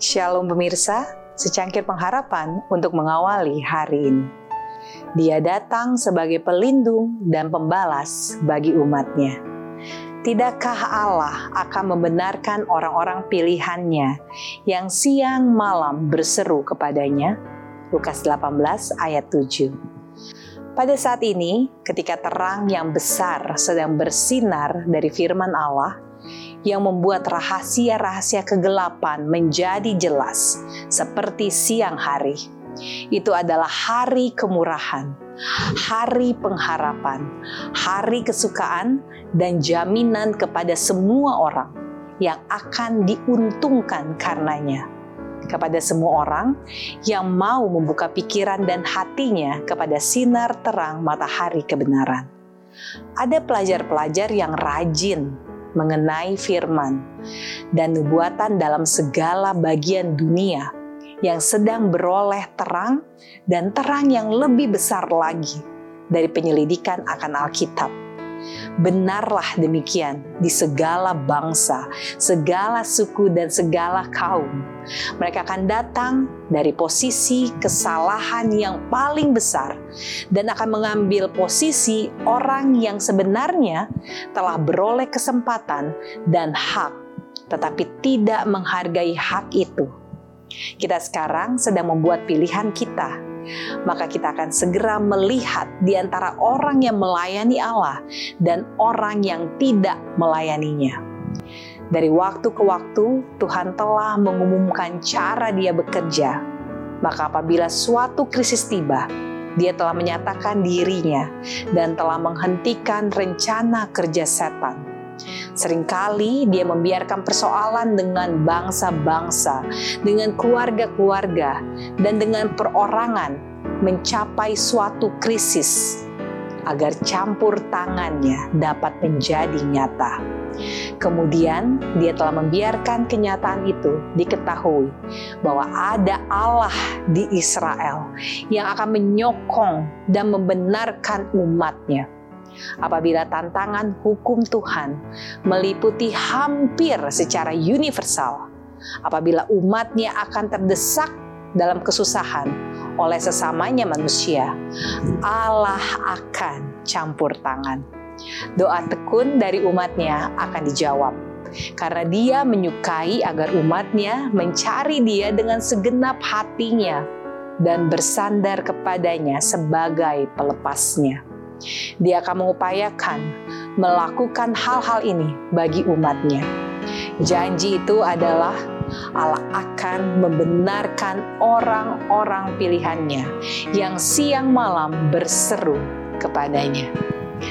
Shalom pemirsa, secangkir pengharapan untuk mengawali hari ini. Dia datang sebagai pelindung dan pembalas bagi umatnya. Tidakkah Allah akan membenarkan orang-orang pilihannya yang siang malam berseru kepadanya? Lukas 18 ayat 7. Pada saat ini, ketika terang yang besar sedang bersinar dari firman Allah, yang membuat rahasia-rahasia kegelapan menjadi jelas, seperti siang hari. Itu adalah hari kemurahan, hari pengharapan, hari kesukaan, dan jaminan kepada semua orang yang akan diuntungkan karenanya. Kepada semua orang yang mau membuka pikiran dan hatinya kepada sinar terang matahari kebenaran. Ada pelajar-pelajar yang rajin mengenai firman dan nubuatan dalam segala bagian dunia yang sedang beroleh terang dan terang yang lebih besar lagi dari penyelidikan akan Alkitab Benarlah demikian di segala bangsa, segala suku, dan segala kaum. Mereka akan datang dari posisi kesalahan yang paling besar dan akan mengambil posisi orang yang sebenarnya telah beroleh kesempatan dan hak, tetapi tidak menghargai hak itu. Kita sekarang sedang membuat pilihan kita maka kita akan segera melihat di antara orang yang melayani Allah dan orang yang tidak melayaninya. Dari waktu ke waktu, Tuhan telah mengumumkan cara Dia bekerja. Maka, apabila suatu krisis tiba, Dia telah menyatakan dirinya dan telah menghentikan rencana kerja setan Seringkali dia membiarkan persoalan dengan bangsa-bangsa, dengan keluarga-keluarga, dan dengan perorangan mencapai suatu krisis agar campur tangannya dapat menjadi nyata. Kemudian dia telah membiarkan kenyataan itu diketahui bahwa ada Allah di Israel yang akan menyokong dan membenarkan umatnya apabila tantangan hukum Tuhan meliputi hampir secara universal, apabila umatnya akan terdesak dalam kesusahan oleh sesamanya manusia, Allah akan campur tangan. Doa tekun dari umatnya akan dijawab karena dia menyukai agar umatnya mencari dia dengan segenap hatinya dan bersandar kepadanya sebagai pelepasnya. Dia akan mengupayakan melakukan hal-hal ini bagi umatnya. Janji itu adalah Allah akan membenarkan orang-orang pilihannya yang siang malam berseru kepadanya.